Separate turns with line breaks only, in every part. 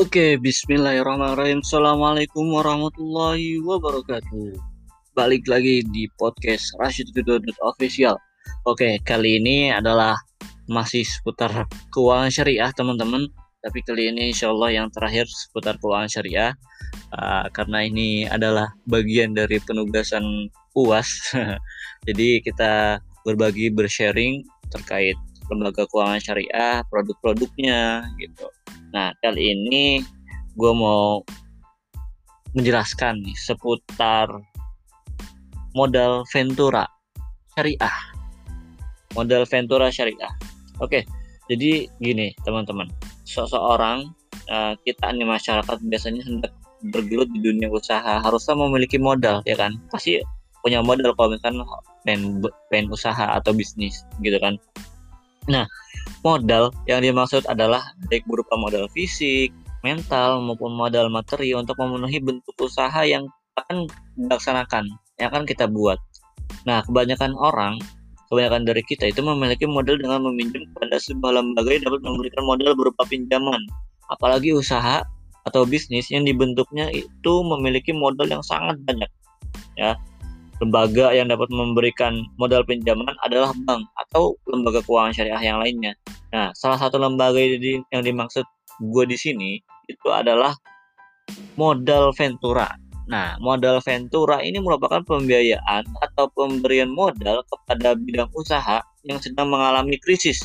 Oke, bismillahirrahmanirrahim. Assalamualaikum warahmatullahi wabarakatuh. Balik lagi di podcast Rashid Widodo Official. Oke, kali ini adalah masih seputar keuangan syariah, teman-teman. Tapi kali ini insya Allah yang terakhir seputar keuangan syariah. Uh, karena ini adalah bagian dari penugasan UAS. Jadi kita berbagi, bersharing terkait lembaga keuangan syariah, produk-produknya gitu Nah, kali ini gue mau menjelaskan nih seputar modal Ventura syariah. Modal Ventura syariah. Oke, jadi gini teman-teman. Seseorang uh, kita nih masyarakat biasanya hendak bergelut di dunia usaha harusnya memiliki modal ya kan pasti punya modal kalau misalkan pengen, pengen usaha atau bisnis gitu kan nah Modal yang dimaksud adalah baik berupa modal fisik, mental maupun modal materi untuk memenuhi bentuk usaha yang akan dilaksanakan, yang akan kita buat. Nah, kebanyakan orang, kebanyakan dari kita itu memiliki modal dengan meminjam kepada sebuah lembaga yang dapat memberikan modal berupa pinjaman. Apalagi usaha atau bisnis yang dibentuknya itu memiliki modal yang sangat banyak. Ya, lembaga yang dapat memberikan modal pinjaman adalah bank atau lembaga keuangan syariah yang lainnya. Nah, salah satu lembaga yang dimaksud gue di sini itu adalah modal Ventura. Nah, modal Ventura ini merupakan pembiayaan atau pemberian modal kepada bidang usaha yang sedang mengalami krisis,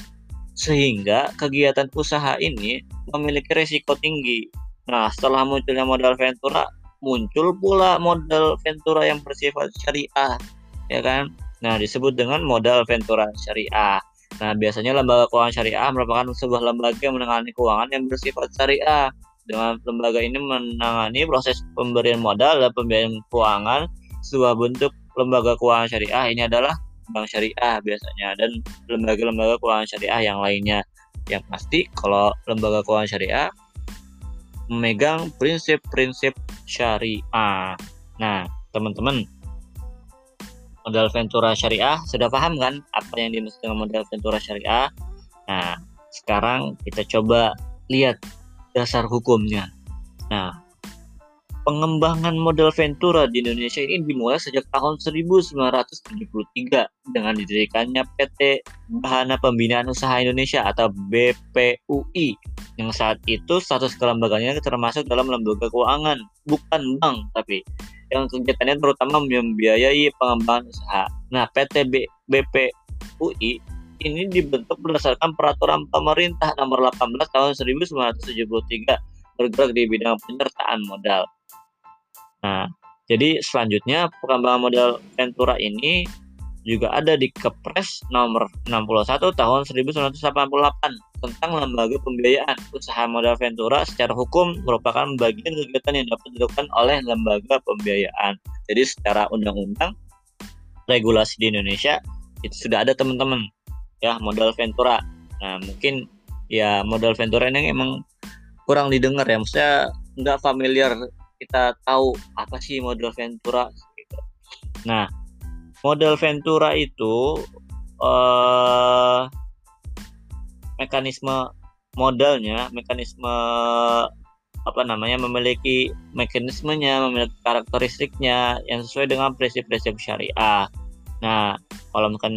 sehingga kegiatan usaha ini memiliki risiko tinggi. Nah, setelah munculnya modal Ventura, muncul pula modal Ventura yang bersifat syariah, ya kan? Nah, disebut dengan modal Ventura syariah. Nah, biasanya lembaga keuangan syariah merupakan sebuah lembaga yang menangani keuangan yang bersifat syariah. Dengan lembaga ini menangani proses pemberian modal dan pembiayaan keuangan sebuah bentuk lembaga keuangan syariah ini adalah bank syariah biasanya dan lembaga-lembaga keuangan syariah yang lainnya. Yang pasti kalau lembaga keuangan syariah memegang prinsip-prinsip syariah. Nah, teman-teman, modal Ventura syariah sudah paham kan apa yang dimaksud dengan modal Ventura syariah? Nah, sekarang kita coba lihat dasar hukumnya. Nah, pengembangan modal Ventura di Indonesia ini dimulai sejak tahun 1973 dengan didirikannya PT Bahana Pembinaan Usaha Indonesia atau BPUI yang saat itu status kelembagaannya termasuk dalam lembaga keuangan bukan bank tapi yang kegiatannya terutama membiayai pengembangan usaha. Nah, PT BPUI ini dibentuk berdasarkan peraturan pemerintah nomor 18 tahun 1973 bergerak di bidang penyertaan modal. Nah, jadi selanjutnya pengembangan modal Ventura ini juga ada di Kepres nomor 61 tahun 1988 tentang lembaga pembiayaan usaha modal Ventura secara hukum merupakan bagian kegiatan yang dapat dilakukan oleh lembaga pembiayaan. Jadi secara undang-undang regulasi di Indonesia itu sudah ada teman-teman ya modal Ventura. Nah mungkin ya modal Ventura ini emang kurang didengar ya, maksudnya nggak familiar kita tahu apa sih modal Ventura gitu. Nah, modal Ventura itu uh, mekanisme modalnya, mekanisme apa namanya memiliki mekanismenya, memiliki karakteristiknya yang sesuai dengan prinsip-prinsip syariah. Nah, kalau bukan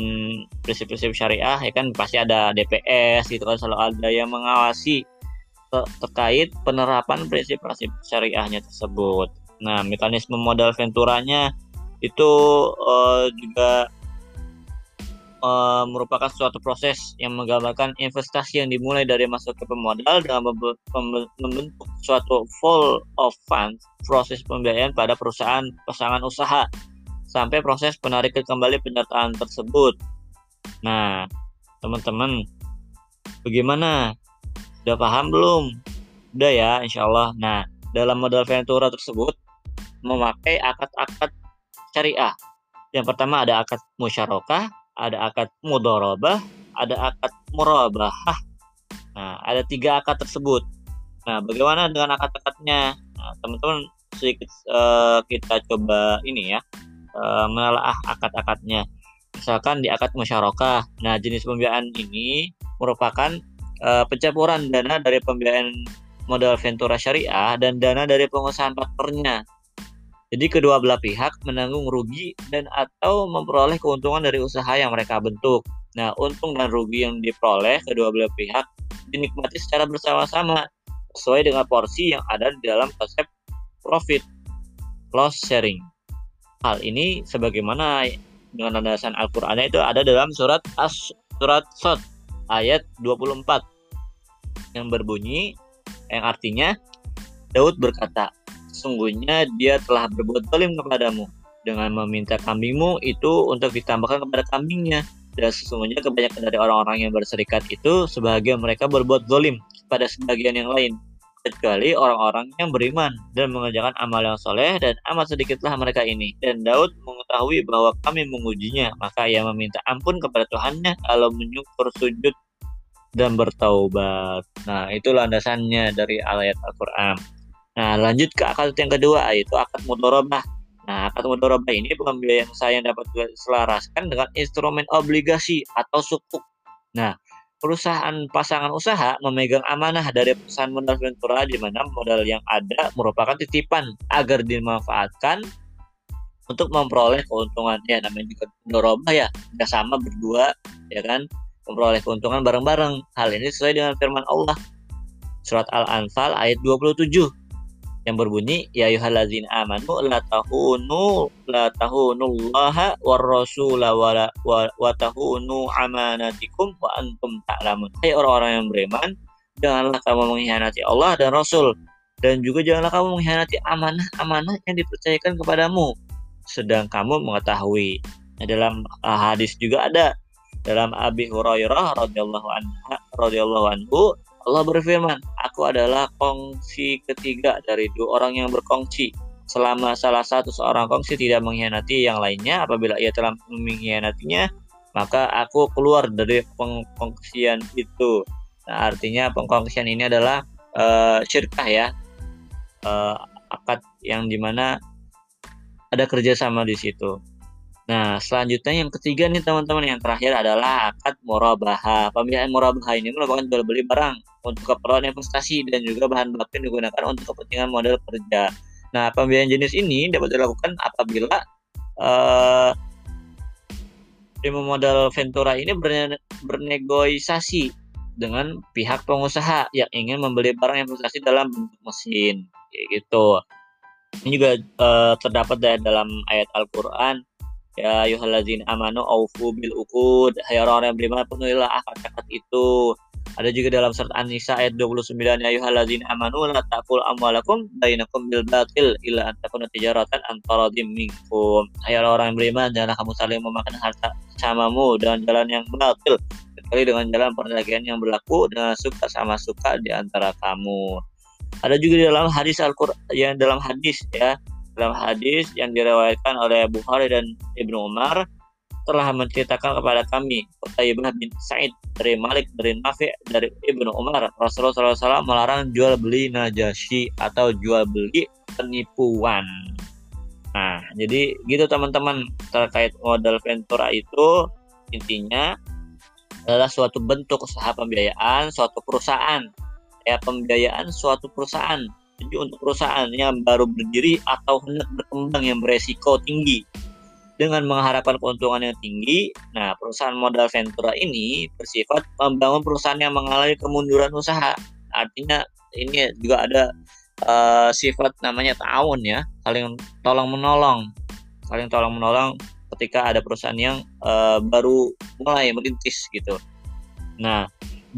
prinsip-prinsip syariah ya kan pasti ada DPS gitu kan selalu ada yang mengawasi terkait penerapan prinsip-prinsip syariahnya tersebut. Nah, mekanisme modal venturanya itu uh, juga uh, merupakan suatu proses yang menggambarkan investasi yang dimulai dari masuk ke pemodal dengan membentuk suatu full of funds proses pembiayaan pada perusahaan pasangan usaha sampai proses penarikan kembali penyertaan tersebut. Nah, teman-teman, bagaimana Udah paham belum? Udah ya, insya Allah. Nah, dalam modal Ventura tersebut memakai akad-akad syariah. Yang pertama ada akad musyarakah, ada akad mudorobah, ada akad murabahah. Nah, ada tiga akad tersebut. Nah, bagaimana dengan akad-akadnya? Nah, teman-teman sedikit uh, kita coba ini ya, uh, menelaah akad-akadnya. Misalkan di akad musyarakah. Nah, jenis pembiayaan ini merupakan uh, pencampuran dana dari pembiayaan modal ventura syariah dan dana dari pengusaha partnernya. Jadi kedua belah pihak menanggung rugi dan atau memperoleh keuntungan dari usaha yang mereka bentuk. Nah, untung dan rugi yang diperoleh kedua belah pihak dinikmati secara bersama-sama sesuai dengan porsi yang ada di dalam konsep profit loss sharing. Hal ini sebagaimana dengan landasan Al-Qur'an itu ada dalam surat As surat ayat 24 yang berbunyi yang artinya Daud berkata, sungguhnya dia telah berbuat zalim kepadamu. Dengan meminta kambingmu itu untuk ditambahkan kepada kambingnya. Dan sesungguhnya kebanyakan dari orang-orang yang berserikat itu sebagian mereka berbuat zolim pada sebagian yang lain kecuali orang-orang yang beriman dan mengerjakan amal yang soleh dan amat sedikitlah mereka ini. Dan Daud mengetahui bahwa kami mengujinya maka ia meminta ampun kepada Tuhannya kalau menyukur sujud dan bertaubat. Nah itu landasannya dari ayat Al-Quran. Nah lanjut ke akad yang kedua yaitu akad mudorobah. Nah, akad mudharabah ini pembiayaan saya dapat diselaraskan dengan instrumen obligasi atau sukuk. Nah, perusahaan pasangan usaha memegang amanah dari perusahaan modal ventura di mana modal yang ada merupakan titipan agar dimanfaatkan untuk memperoleh keuntungan. Ya namanya juga mudharabah ya. Sama berdua ya kan? Memperoleh keuntungan bareng-bareng. Hal ini sesuai dengan firman Allah. Surat Al-Anfal ayat 27 yang berbunyi ya ayyuhallazina amanu la tahunu la tahunullaha war rasula wa, wa, wa tahunu amanatikum wa antum ta'lamun. Hai orang-orang yang beriman, janganlah kamu mengkhianati Allah dan Rasul dan juga janganlah kamu mengkhianati amanah-amanah yang dipercayakan kepadamu sedang kamu mengetahui. Nah, dalam uh, hadis juga ada dalam Abi Hurairah radhiyallahu anhu radhiyallahu anhu Allah berfirman, Aku adalah kongsi ketiga dari dua orang yang berkongsi. Selama salah satu seorang kongsi tidak mengkhianati yang lainnya, apabila ia telah mengkhianatinya, maka aku keluar dari pengkongsian itu. Nah, artinya pengkongsian ini adalah uh, syirkah ya, uh, akad yang di mana ada kerjasama di situ. Nah, selanjutnya yang ketiga nih teman-teman, yang terakhir adalah akad murabaha. Pembiayaan murabaha ini merupakan jual beli barang untuk keperluan investasi dan juga bahan baku yang digunakan untuk kepentingan modal kerja. Nah, pembiayaan jenis ini dapat dilakukan apabila uh, modal Ventura ini berne bernegosiasi dengan pihak pengusaha yang ingin membeli barang investasi dalam bentuk mesin, kayak gitu. Ini juga uh, terdapat dalam ayat Al-Quran Ya ayuhallazina amanu aufu bil uqud. Hai orang-orang yang beriman penuhilah akad-akad itu. Ada juga dalam surat An-Nisa ayat 29 ya ayyuhallazina amanu la taqul amwalakum bainakum bil batil illa an takuna tijaratan antaradim minkum. Hai orang-orang yang beriman janganlah kamu saling memakan harta samamu dengan jalan yang batil kecuali dengan jalan perdagangan yang berlaku dengan suka sama suka di antara kamu. Ada juga dalam hadis Al-Qur'an yang dalam hadis ya dalam hadis yang diriwayatkan oleh Bukhari dan Ibnu Umar telah menceritakan kepada kami Qutaibah bin Sa'id dari Malik dari Nafi dari Ibnu Umar. Rasulullah SAW melarang jual beli najasyi atau jual beli penipuan. Nah, jadi gitu teman-teman terkait modal ventura itu intinya adalah suatu bentuk usaha pembiayaan suatu perusahaan. Ya pembiayaan suatu perusahaan jadi untuk perusahaan yang baru berdiri atau hendak berkembang yang beresiko tinggi dengan mengharapkan keuntungan yang tinggi, nah perusahaan modal ventura ini bersifat membangun perusahaan yang mengalami kemunduran usaha. Artinya ini juga ada uh, sifat namanya tahun ya, saling tolong menolong, saling tolong menolong ketika ada perusahaan yang uh, baru mulai merintis gitu. Nah,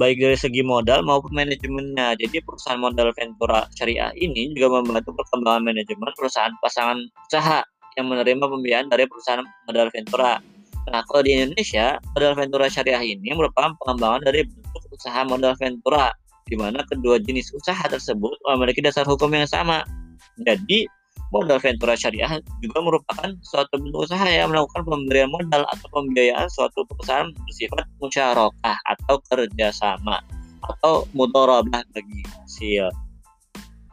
baik dari segi modal maupun manajemennya. Jadi perusahaan modal Ventura Syariah ini juga membantu perkembangan manajemen perusahaan pasangan usaha yang menerima pembiayaan dari perusahaan modal Ventura. Nah, kalau di Indonesia, modal Ventura Syariah ini merupakan pengembangan dari bentuk usaha modal Ventura, di mana kedua jenis usaha tersebut memiliki dasar hukum yang sama. Jadi, modal ventura syariah juga merupakan suatu bentuk usaha yang melakukan pemberian modal atau pembiayaan suatu perusahaan bersifat musyarakah atau kerjasama atau mudorobah bagi hasil.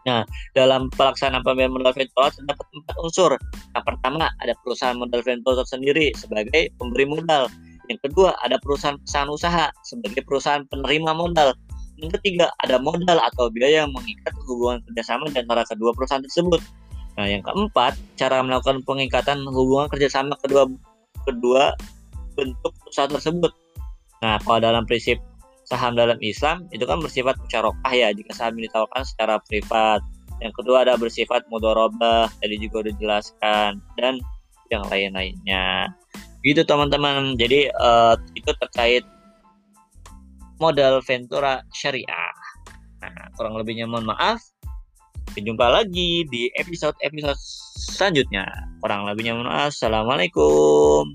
Nah, dalam pelaksanaan pembiayaan modal ventura terdapat empat unsur. Yang pertama, ada perusahaan modal ventura sendiri sebagai pemberi modal. Yang kedua, ada perusahaan perusahaan usaha sebagai perusahaan penerima modal. Yang ketiga, ada modal atau biaya yang mengikat hubungan kerjasama di antara kedua perusahaan tersebut. Nah, yang keempat, cara melakukan pengikatan hubungan kerjasama kedua kedua bentuk usaha tersebut. Nah, kalau dalam prinsip saham dalam Islam itu kan bersifat musyarakah ya jika saham ditawarkan secara privat. Yang kedua ada bersifat mudorobah, tadi juga udah jelaskan dan yang lain-lainnya. Gitu teman-teman. Jadi uh, itu terkait modal Ventura Syariah. Nah, kurang lebihnya mohon maaf. Jumpa lagi di episode-episode selanjutnya. Kurang lebihnya mohon. Assalamualaikum.